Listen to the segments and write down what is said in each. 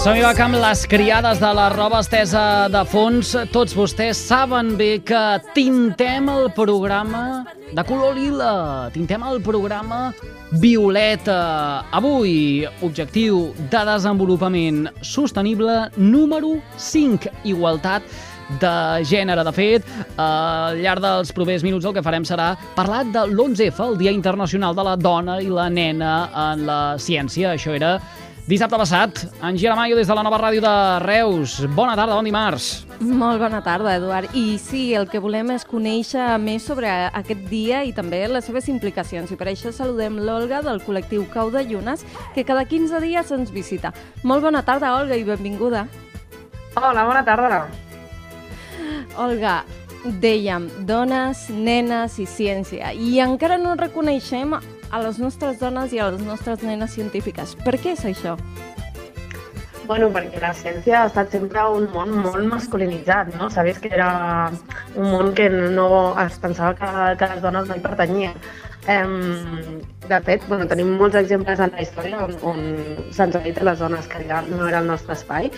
Som-hi va amb les criades de la roba estesa de fons. Tots vostès saben bé que tintem el programa de color lila. Tintem el programa violeta. Avui, objectiu de desenvolupament sostenible número 5, igualtat de gènere. De fet, al llarg dels propers minuts el que farem serà parlar de l'11F, el Dia Internacional de la Dona i la Nena en la Ciència. Això era Dissabte passat, en Giramayo des de la nova ràdio de Reus. Bona tarda, bon dimarts. Molt bona tarda, Eduard. I sí, el que volem és conèixer més sobre aquest dia i també les seves implicacions. I per això saludem l'Olga del col·lectiu Cau de Llunes, que cada 15 dies ens visita. Molt bona tarda, Olga, i benvinguda. Hola, bona tarda. Olga, dèiem dones, nenes i ciència. I encara no reconeixem a les nostres dones i a les nostres nenes científiques. Per què és això? Bueno, perquè la ciència ha estat sempre un món molt masculinitzat, no? Sabies que era un món que no es pensava que, que les dones no hi pertanyien. Um, de fet, bueno, tenim molts exemples en la història on, on ha dit a les dones que ja no era el nostre espai.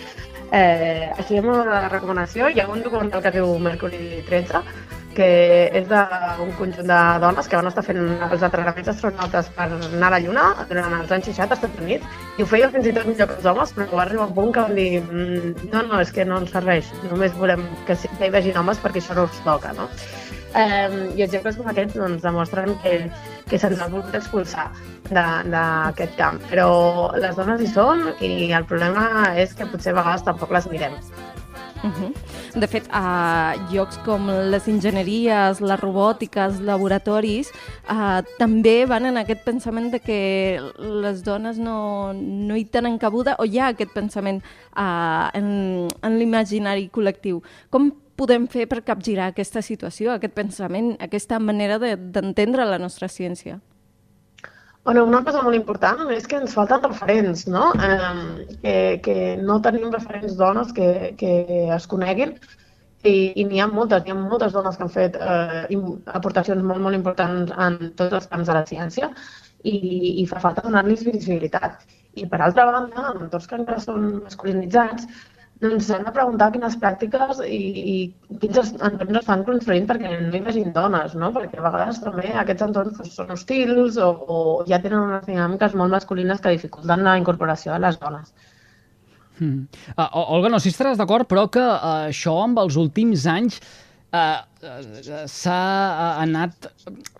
Eh, així, amb la recomanació, hi ha un documental que diu Mercury 13, que és d'un conjunt de dones que van estar fent els entrenaments astronautes per anar a la Lluna durant els anys 60 als Estats Units i ho feia fins i tot millor que els homes, però va arribar un punt que van dir "Mm, no, no, és que no ens serveix, només volem que, que hi vegin homes perquè això no us toca, no? Eh, I exemples com aquests doncs, demostren que, que se'ns ha volgut expulsar d'aquest camp. Però les dones hi són i el problema és que potser a vegades tampoc les mirem. Uh -huh. De fet, a llocs com les enginyeries, les robòtiques, laboratoris, uh, també van en aquest pensament de que les dones no, no hi tenen cabuda o hi ha aquest pensament uh, en, en l'imaginari col·lectiu. Com podem fer per capgirar aquesta situació, aquest pensament, aquesta manera de- d'entendre la nostra ciència? Bueno, una cosa molt important és que ens falten referents, no? Eh, que, que no tenim referents dones que, que es coneguin i, i n'hi ha moltes, n'hi ha moltes dones que han fet eh, aportacions molt, molt importants en tots els camps de la ciència i, i fa falta donar-los visibilitat. I per altra banda, en entorns que encara són masculinitzats, doncs s'han de preguntar quines pràctiques i, i quins entorns estan construint perquè no hi vegin dones, no? Perquè a vegades també aquests entorns doncs, són hostils o, o ja tenen unes dinàmiques molt masculines que dificulten la incorporació de les dones. Mm. Uh, Olga, no sé si estaràs d'acord, però que uh, això amb els últims anys uh, uh, s'ha uh, anat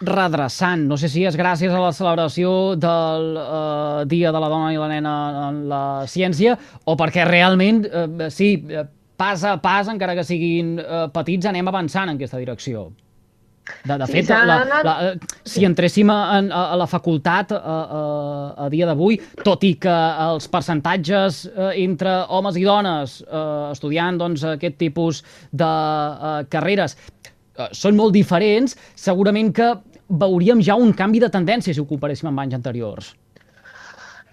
redreçant. No sé si és gràcies a la celebració del uh, Dia de la Dona i la Nena en la Ciència o perquè realment, uh, sí, uh, pas a pas, encara que siguin uh, petits, anem avançant en aquesta direcció. De, de Sí, fet, la, la, eh, si entréssim a, a, a la facultat a, a, a dia d'avui, tot i que els percentatges eh, entre homes i dones eh, estudiant doncs, aquest tipus de eh, carreres eh, són molt diferents, segurament que veuríem ja un canvi de tendència si ho comparéssim amb anys anteriors.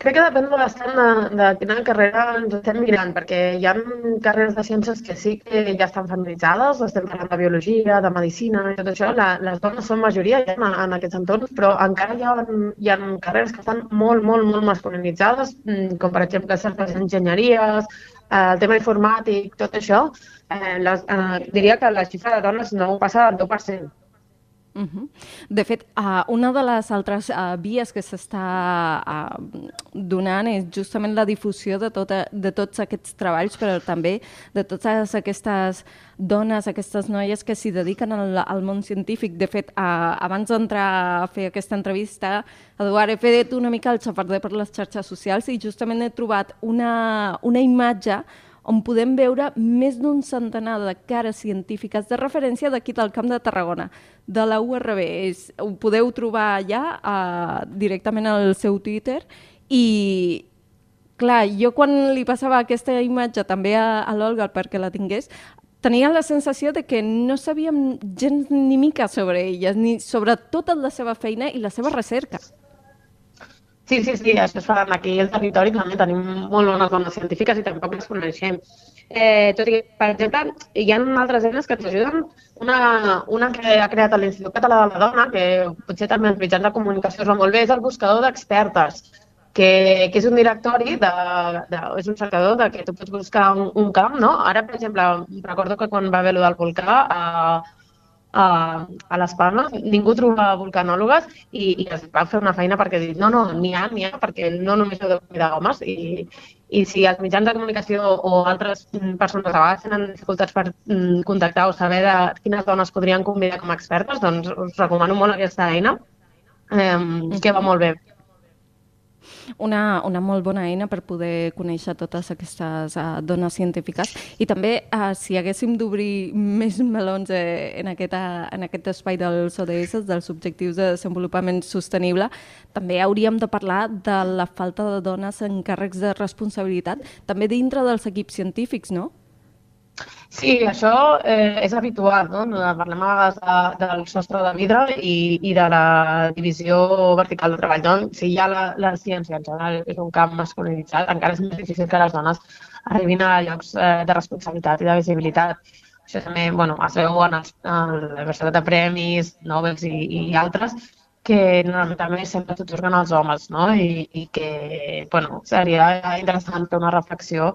Crec que depèn bastant de, de quina carrera ens estem mirant, perquè hi ha carreres de ciències que sí que ja estan feminitzades, estem parlant de biologia, de medicina i tot això, la, les dones són majoria ja en, en aquests entorns, però encara hi ha, hi ha carreres que estan molt, molt, molt masculinitzades, mm, com per exemple certes enginyeries, eh, el tema informàtic, tot això, eh, les, eh, diria que la xifra de dones no passa del 10%. Uh -huh. De fet, uh, una de les altres uh, vies que s'està uh, donant és justament la difusió de, tota, de tots aquests treballs, però també de totes aquestes dones, aquestes noies que s'hi dediquen al, al món científic. De fet, uh, abans d'entrar a fer aquesta entrevista, Eduard, he fet una mica el xafarder per les xarxes socials i justament he trobat una, una imatge on podem veure més d'un centenar de cares científiques de referència d'aquí del Camp de Tarragona, de la URB. És, ho podeu trobar allà uh, directament al seu Twitter i, clar, jo quan li passava aquesta imatge també a, a l'Olga perquè la tingués, tenia la sensació de que no sabíem gens ni mica sobre elles, ni sobre tota la seva feina i la seva recerca. Sí, sí, sí, això es fa aquí al territori també tenim molt bones dones científiques i tampoc les coneixem. Eh, tot i que, per exemple, hi ha altres eines que ens ajuden. Una, una que ha creat l'Institut Català de la Dona, que potser també els mitjans de comunicació es va molt bé, és el buscador d'expertes, que, que és un directori, de, de, és un cercador de que tu pots buscar un, un camp, no? Ara, per exemple, recordo que quan va haver lo del volcà, eh, a, a les Palmes, ningú trobava vulcanòlogues i, i es va fer una feina perquè dir, no, no, n'hi ha, n'hi ha, perquè no només heu de cuidar homes i, i si els mitjans de comunicació o altres persones a vegades tenen dificultats per mm, contactar o saber de quines dones podrien convidar com a expertes, doncs us recomano molt aquesta eina, eh, que va molt bé una, una molt bona eina per poder conèixer totes aquestes uh, dones científiques i també uh, si haguéssim d'obrir més melons eh, en, aquest, uh, en aquest espai dels ODS, dels objectius de desenvolupament sostenible, també hauríem de parlar de la falta de dones en càrrecs de responsabilitat, també dintre dels equips científics, no? Sí, això eh, és habitual, no? Parlem a vegades de, del sostre de vidre i, i de la divisió vertical de treball. No? Si ja la, la ciència en general és un camp masculinitzat, encara és més difícil que les dones arribin a llocs eh, de responsabilitat i de visibilitat. Això també bueno, es veu en, els, en la diversitat de premis, Nobel i, i altres, que normalment sempre s'otorguen als homes, no? I, i que, bueno, seria interessant fer una reflexió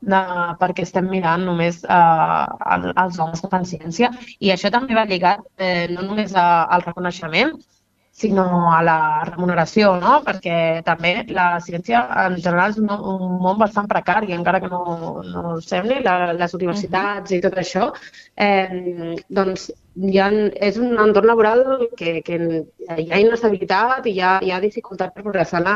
de per què estem mirant només eh, als homes que fan ciència. I això també va lligat eh, no només al reconeixement, sinó a la remuneració, no? perquè també la ciència en general és un, un món bastant precari, encara que no, no sembli, la, les universitats uh -huh. i tot això, eh, doncs hi ha, és un entorn laboral que, que hi ha inestabilitat i hi ha, hi ha dificultat per progressar la,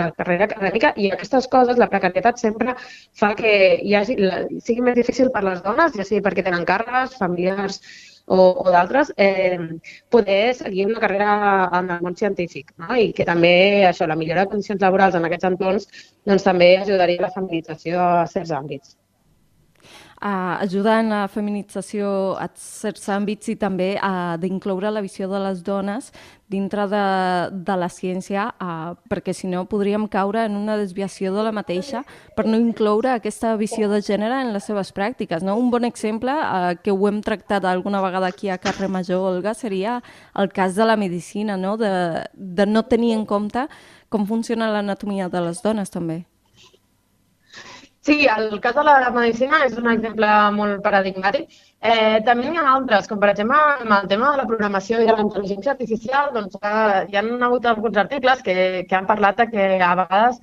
la carrera acadèmica i aquestes coses, la precarietat sempre fa que hi hagi, sigui més difícil per les dones, ja sigui perquè tenen càrregues, familiars o, o d'altres, eh, poder seguir una carrera en el món científic. No? I que també això, la millora de condicions laborals en aquests entorns doncs, també ajudaria a la feminització a certs àmbits uh, ajuda en la feminització a certs àmbits i també uh, d'incloure la visió de les dones dintre de, de la ciència, uh, perquè si no podríem caure en una desviació de la mateixa per no incloure aquesta visió de gènere en les seves pràctiques. No? Un bon exemple, uh, que ho hem tractat alguna vegada aquí a Carrer Major, Olga, seria el cas de la medicina, no? De, de no tenir en compte com funciona l'anatomia de les dones també. Sí, el cas de la medicina és un exemple molt paradigmàtic. Eh, també hi ha altres, com per exemple amb el tema de la programació i de la intel·ligència artificial, doncs eh, hi ha hagut alguns articles que, que han parlat que a vegades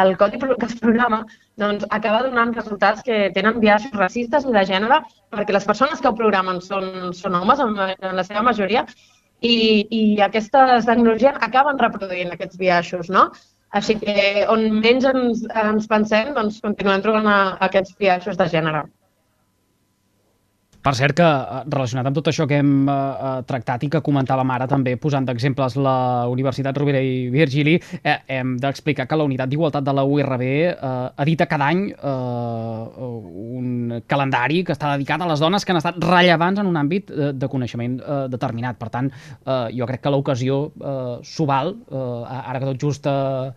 el codi que es programa doncs, acaba donant resultats que tenen biaixos racistes i de gènere perquè les persones que ho programen són, són homes en, en la seva majoria i, i aquestes tecnologies acaben reproduint aquests biaixos, no? Així que on menys ens, ens pensem, doncs continuem trobant a, a aquests biaixos de gènere. Per cert que, eh, relacionat amb tot això que hem eh, eh, tractat i que comentàvem ara també, posant d'exemples la Universitat Rovira i Virgili, eh, hem d'explicar que la Unitat d'Igualtat de la URB eh, edita cada any eh, un calendari que està dedicat a les dones que han estat rellevants en un àmbit de, de coneixement eh, determinat. Per tant, eh, jo crec que l'ocasió eh, s'ho val, eh, ara que tot just eh,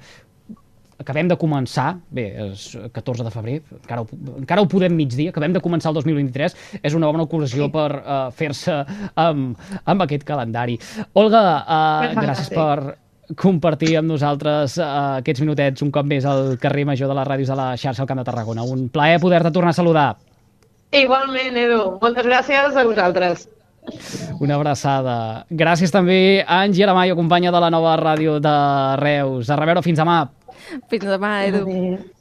acabem de començar, bé, és 14 de febrer, encara ho, encara ho podem migdia, acabem de començar el 2023, és una bona ocasió sí. per uh, fer-se amb, amb aquest calendari. Olga, uh, gràcies per compartir amb nosaltres uh, aquests minutets un cop més al carrer Major de les ràdios de la xarxa al Camp de Tarragona. Un plaer poder-te tornar a saludar. Igualment, Edu. Moltes gràcies a vosaltres. Una abraçada. Gràcies també a Angie Aramayo, companya de la nova ràdio de Reus. A reveure fins demà. Fins demà, Edu. Adéu.